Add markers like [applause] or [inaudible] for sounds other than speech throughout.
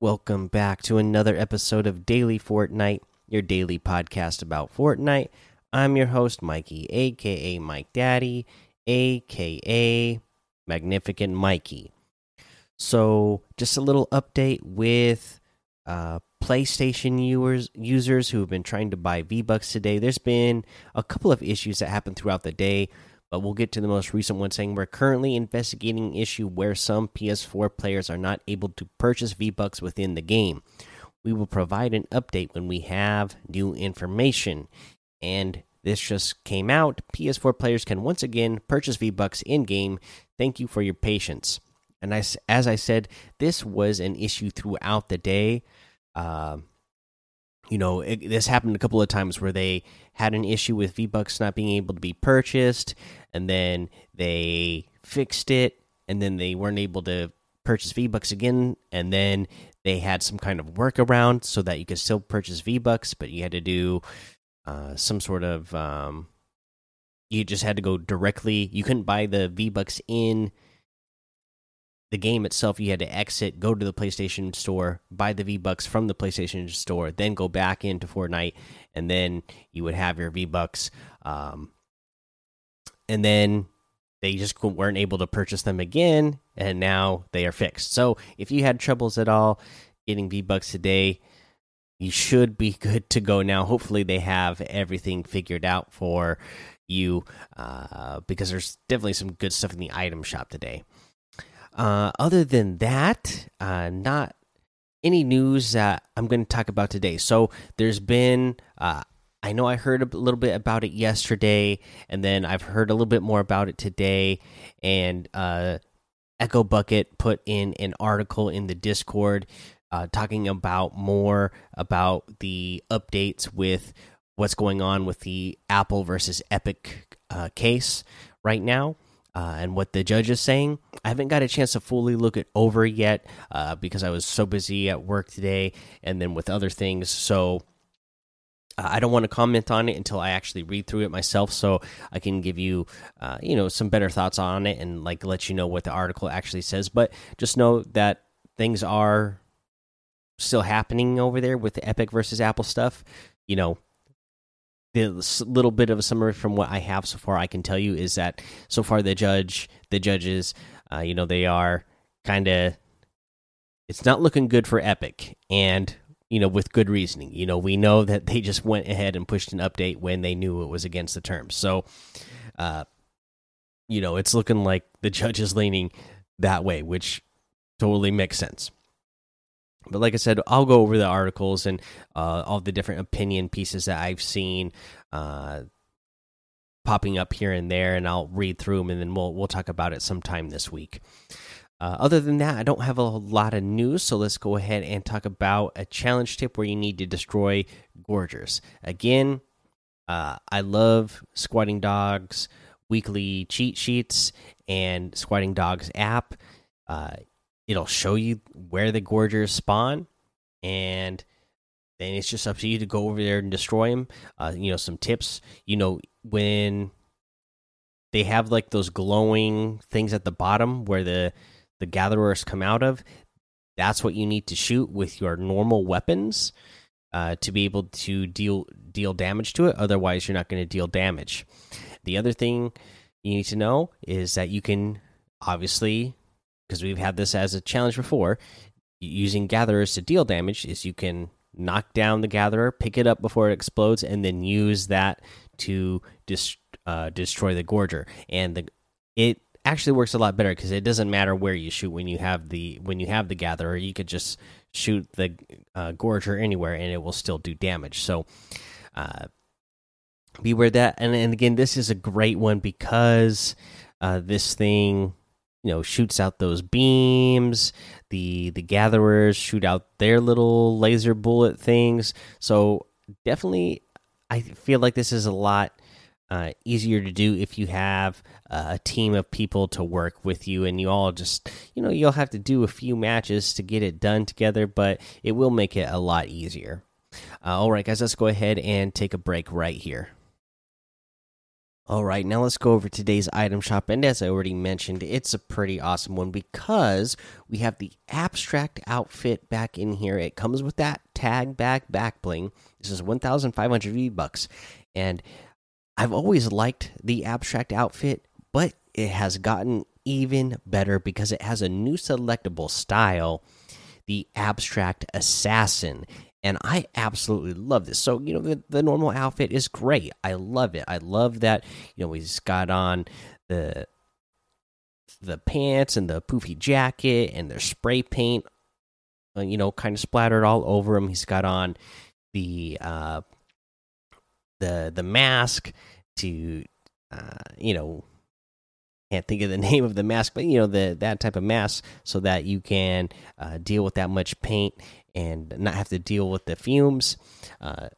Welcome back to another episode of Daily Fortnite, your daily podcast about Fortnite. I'm your host, Mikey, aka Mike Daddy, aka Magnificent Mikey. So, just a little update with uh, PlayStation users users who have been trying to buy V Bucks today. There's been a couple of issues that happened throughout the day but we'll get to the most recent one saying we're currently investigating an issue where some PS4 players are not able to purchase V-Bucks within the game. We will provide an update when we have new information. And this just came out. PS4 players can once again purchase V-Bucks in-game. Thank you for your patience. And I, as I said, this was an issue throughout the day. Uh, you know, it, this happened a couple of times where they had an issue with V Bucks not being able to be purchased, and then they fixed it, and then they weren't able to purchase V Bucks again, and then they had some kind of workaround so that you could still purchase V Bucks, but you had to do uh, some sort of um, you just had to go directly. You couldn't buy the V Bucks in the game itself, you had to exit, go to the PlayStation Store, buy the V Bucks from the PlayStation Store, then go back into Fortnite, and then you would have your V Bucks. Um, and then they just weren't able to purchase them again, and now they are fixed. So if you had troubles at all getting V Bucks today, you should be [laughs] good to go now. Hopefully, they have everything figured out for you uh, because there's definitely some good stuff in the item shop today. Uh, other than that, uh, not any news that I'm going to talk about today. So there's been, uh, I know I heard a little bit about it yesterday, and then I've heard a little bit more about it today. And uh, Echo Bucket put in an article in the Discord uh, talking about more about the updates with what's going on with the Apple versus Epic uh, case right now uh, and what the judge is saying. I haven't got a chance to fully look it over yet uh, because I was so busy at work today and then with other things. So uh, I don't want to comment on it until I actually read through it myself, so I can give you, uh, you know, some better thoughts on it and like let you know what the article actually says. But just know that things are still happening over there with the Epic versus Apple stuff. You know, the little bit of a summary from what I have so far, I can tell you is that so far the judge, the judges, uh, you know, they are kind of. It's not looking good for Epic, and you know, with good reasoning. You know, we know that they just went ahead and pushed an update when they knew it was against the terms. So, uh, you know, it's looking like the judge is leaning that way, which totally makes sense. But like I said, I'll go over the articles and uh, all the different opinion pieces that I've seen uh, popping up here and there, and I'll read through them, and then we'll we'll talk about it sometime this week. Uh, other than that, I don't have a lot of news, so let's go ahead and talk about a challenge tip where you need to destroy Gorgers. Again, uh, I love Squatting Dog's weekly cheat sheets and Squatting Dog's app. It'll show you where the gorgers spawn and then it's just up to you to go over there and destroy them uh, you know some tips you know when they have like those glowing things at the bottom where the the gatherers come out of that's what you need to shoot with your normal weapons uh, to be able to deal deal damage to it. Otherwise you're not going to deal damage. The other thing you need to know is that you can obviously because we've had this as a challenge before using gatherers to deal damage is you can knock down the gatherer pick it up before it explodes and then use that to dis uh, destroy the gorger. And the it actually works a lot better because it doesn't matter where you shoot when you have the when you have the gatherer you could just shoot the uh, gorger anywhere and it will still do damage. So uh, beware that. And, and again this is a great one because uh, this thing you know shoots out those beams. The the gatherers shoot out their little laser bullet things. So definitely i feel like this is a lot uh, easier to do if you have a team of people to work with you and you all just you know you'll have to do a few matches to get it done together but it will make it a lot easier. Uh, all right guys let's go ahead and take a break right here All right, now let's go over today's item shop. And as I already mentioned, it's a pretty awesome one because we have the Abstrakt outfit back in here. It comes with that tag back back bling. This is 1,500 V bucks. And I've always liked the Abstrakt outfit, but it has gotten even better because it has a new selectable style, the Abstrakt assassin and I absolutely love this. So you know the the normal outfit is great. I love it. I love that you know he's got on the the pants and the poofy jacket and the spray paint, uh, you know, kind of splattered all over him. He's got on the uh the the mask to uh you know can't think of the [laughs] name of the mask, but you know the that type of mask, so that you can uh, deal with that much paint and not have to deal with the fumes. Uh,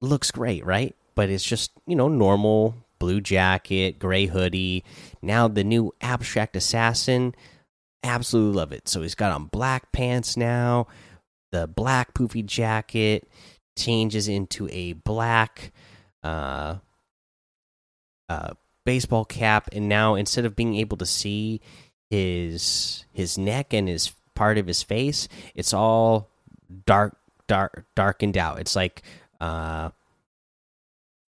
looks great, right? But it's just you know normal blue jacket, gray hoodie. Now the new Abstrakt assassin, absolutely love it. So he's got on black pants now. The black poofy jacket changes into a black uh, uh, baseball cap, and now instead of being able to see his his neck and his part of his face, it's all dark, dark, darkened out. It's like uh,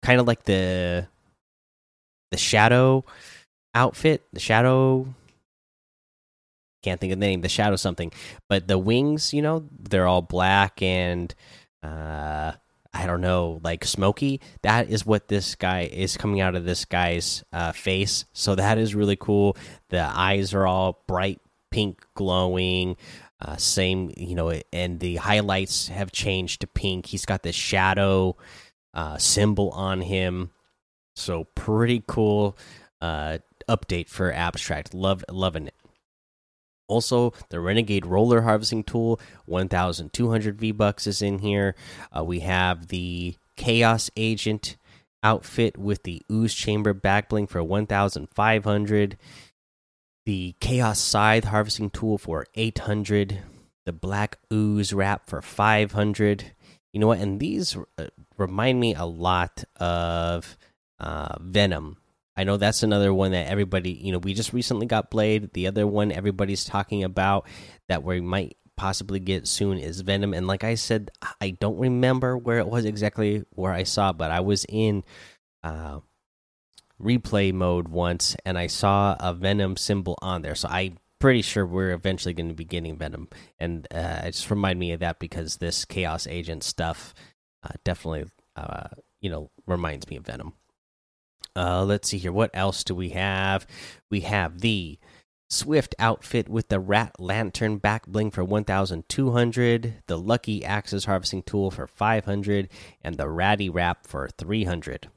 kind of like the the shadow outfit, the shadow. Can't think of the name, the shadow something, but the wings, you know, they're all black and uh, I don't know, like smoky. That is what this guy is coming out of this guy's uh, face. So that is really cool. The eyes are all bright pink glowing. Uh, same, you know, and the highlights have changed to pink. He's got this shadow uh, symbol on him, so pretty cool uh, update for Abstrakt. Love, loving it. Also, the Renegade Roller Harvesting Tool, 1,200 V bucks is in here. Uh, we have the Chaos Agent outfit with the Ooze Chamber backbling for 1,500 the Chaos Scythe harvesting tool for 800, the Black Ooze wrap for 500. You know what? And these uh, remind me a lot of uh, Venom. I know that's another one that everybody, you know, we just recently got Blade. The other one everybody's talking about that we might possibly get soon is Venom. And like I said, I don't remember where it was exactly where I saw, but I was in uh, replay mode once and I saw a Venom symbol on there. So I'm pretty sure we're eventually going to be getting Venom. And uh, it just remind me of that because this Chaos Agent stuff uh, definitely, uh, you know, reminds me of Venom. Uh, let's see here. What else do we have? We have the Swift outfit with the Rat Lantern back bling for 1,200, the Lucky Axes harvesting tool for 500, and the Ratty Wrap for 300.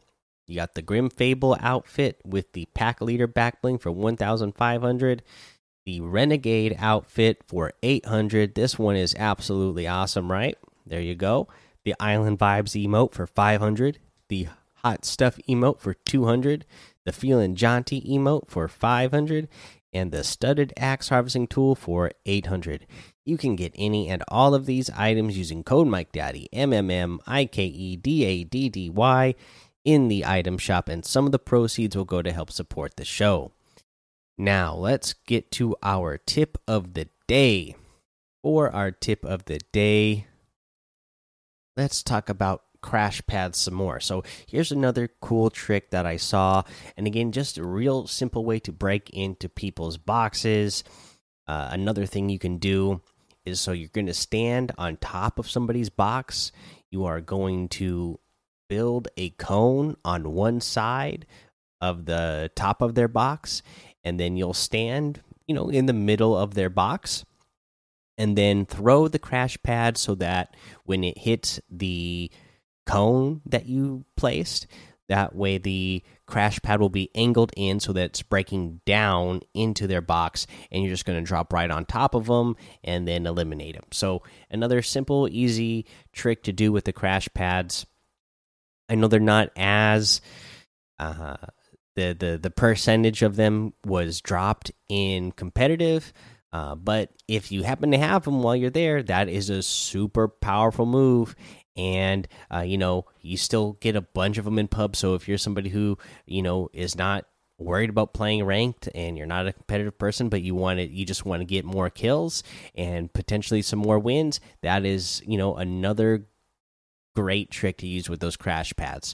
You got the Grim Fable outfit with the Pack Leader back bling for 1,500. The Renegade outfit for 800. This one is absolutely awesome, right? There you go. The Island Vibes emote for 500. The Hot Stuff emote for 200. The Feeling Jaunty emote for 500. And the Studded Axe Harvesting Tool for 800. You can get any and all of these items using code Mike Daddy M M M I K E D A D D Y in the item shop, and some of the proceeds will go to help support the show. Now, let's get to our tip of the day. For our tip of the day, let's talk about crash pads some more. So, here's another cool trick that I saw. And again, just a real simple way to break into people's boxes. Uh, another thing you can do is so you're going to stand on top of somebody's box. You are going to build a cone on one side of the top of their box and then you'll stand you know in the middle of their box and then throw the crash pad so that when it hits the cone that you placed that way the crash pad will be angled in so that it's breaking down into their box and you're just going to drop right on top of them and then eliminate them so another simple easy trick to do with the crash pads I know they're not as uh, the the the percentage of them was dropped in competitive. Uh, but if you happen to have them while you're there, that is a super powerful move. And uh, you know you still get a bunch of them in pub. So if you're somebody who you know is not worried about playing ranked and you're not a competitive person but you want it you just want to get more kills and potentially some more wins that is you know another great trick to use with those crash pads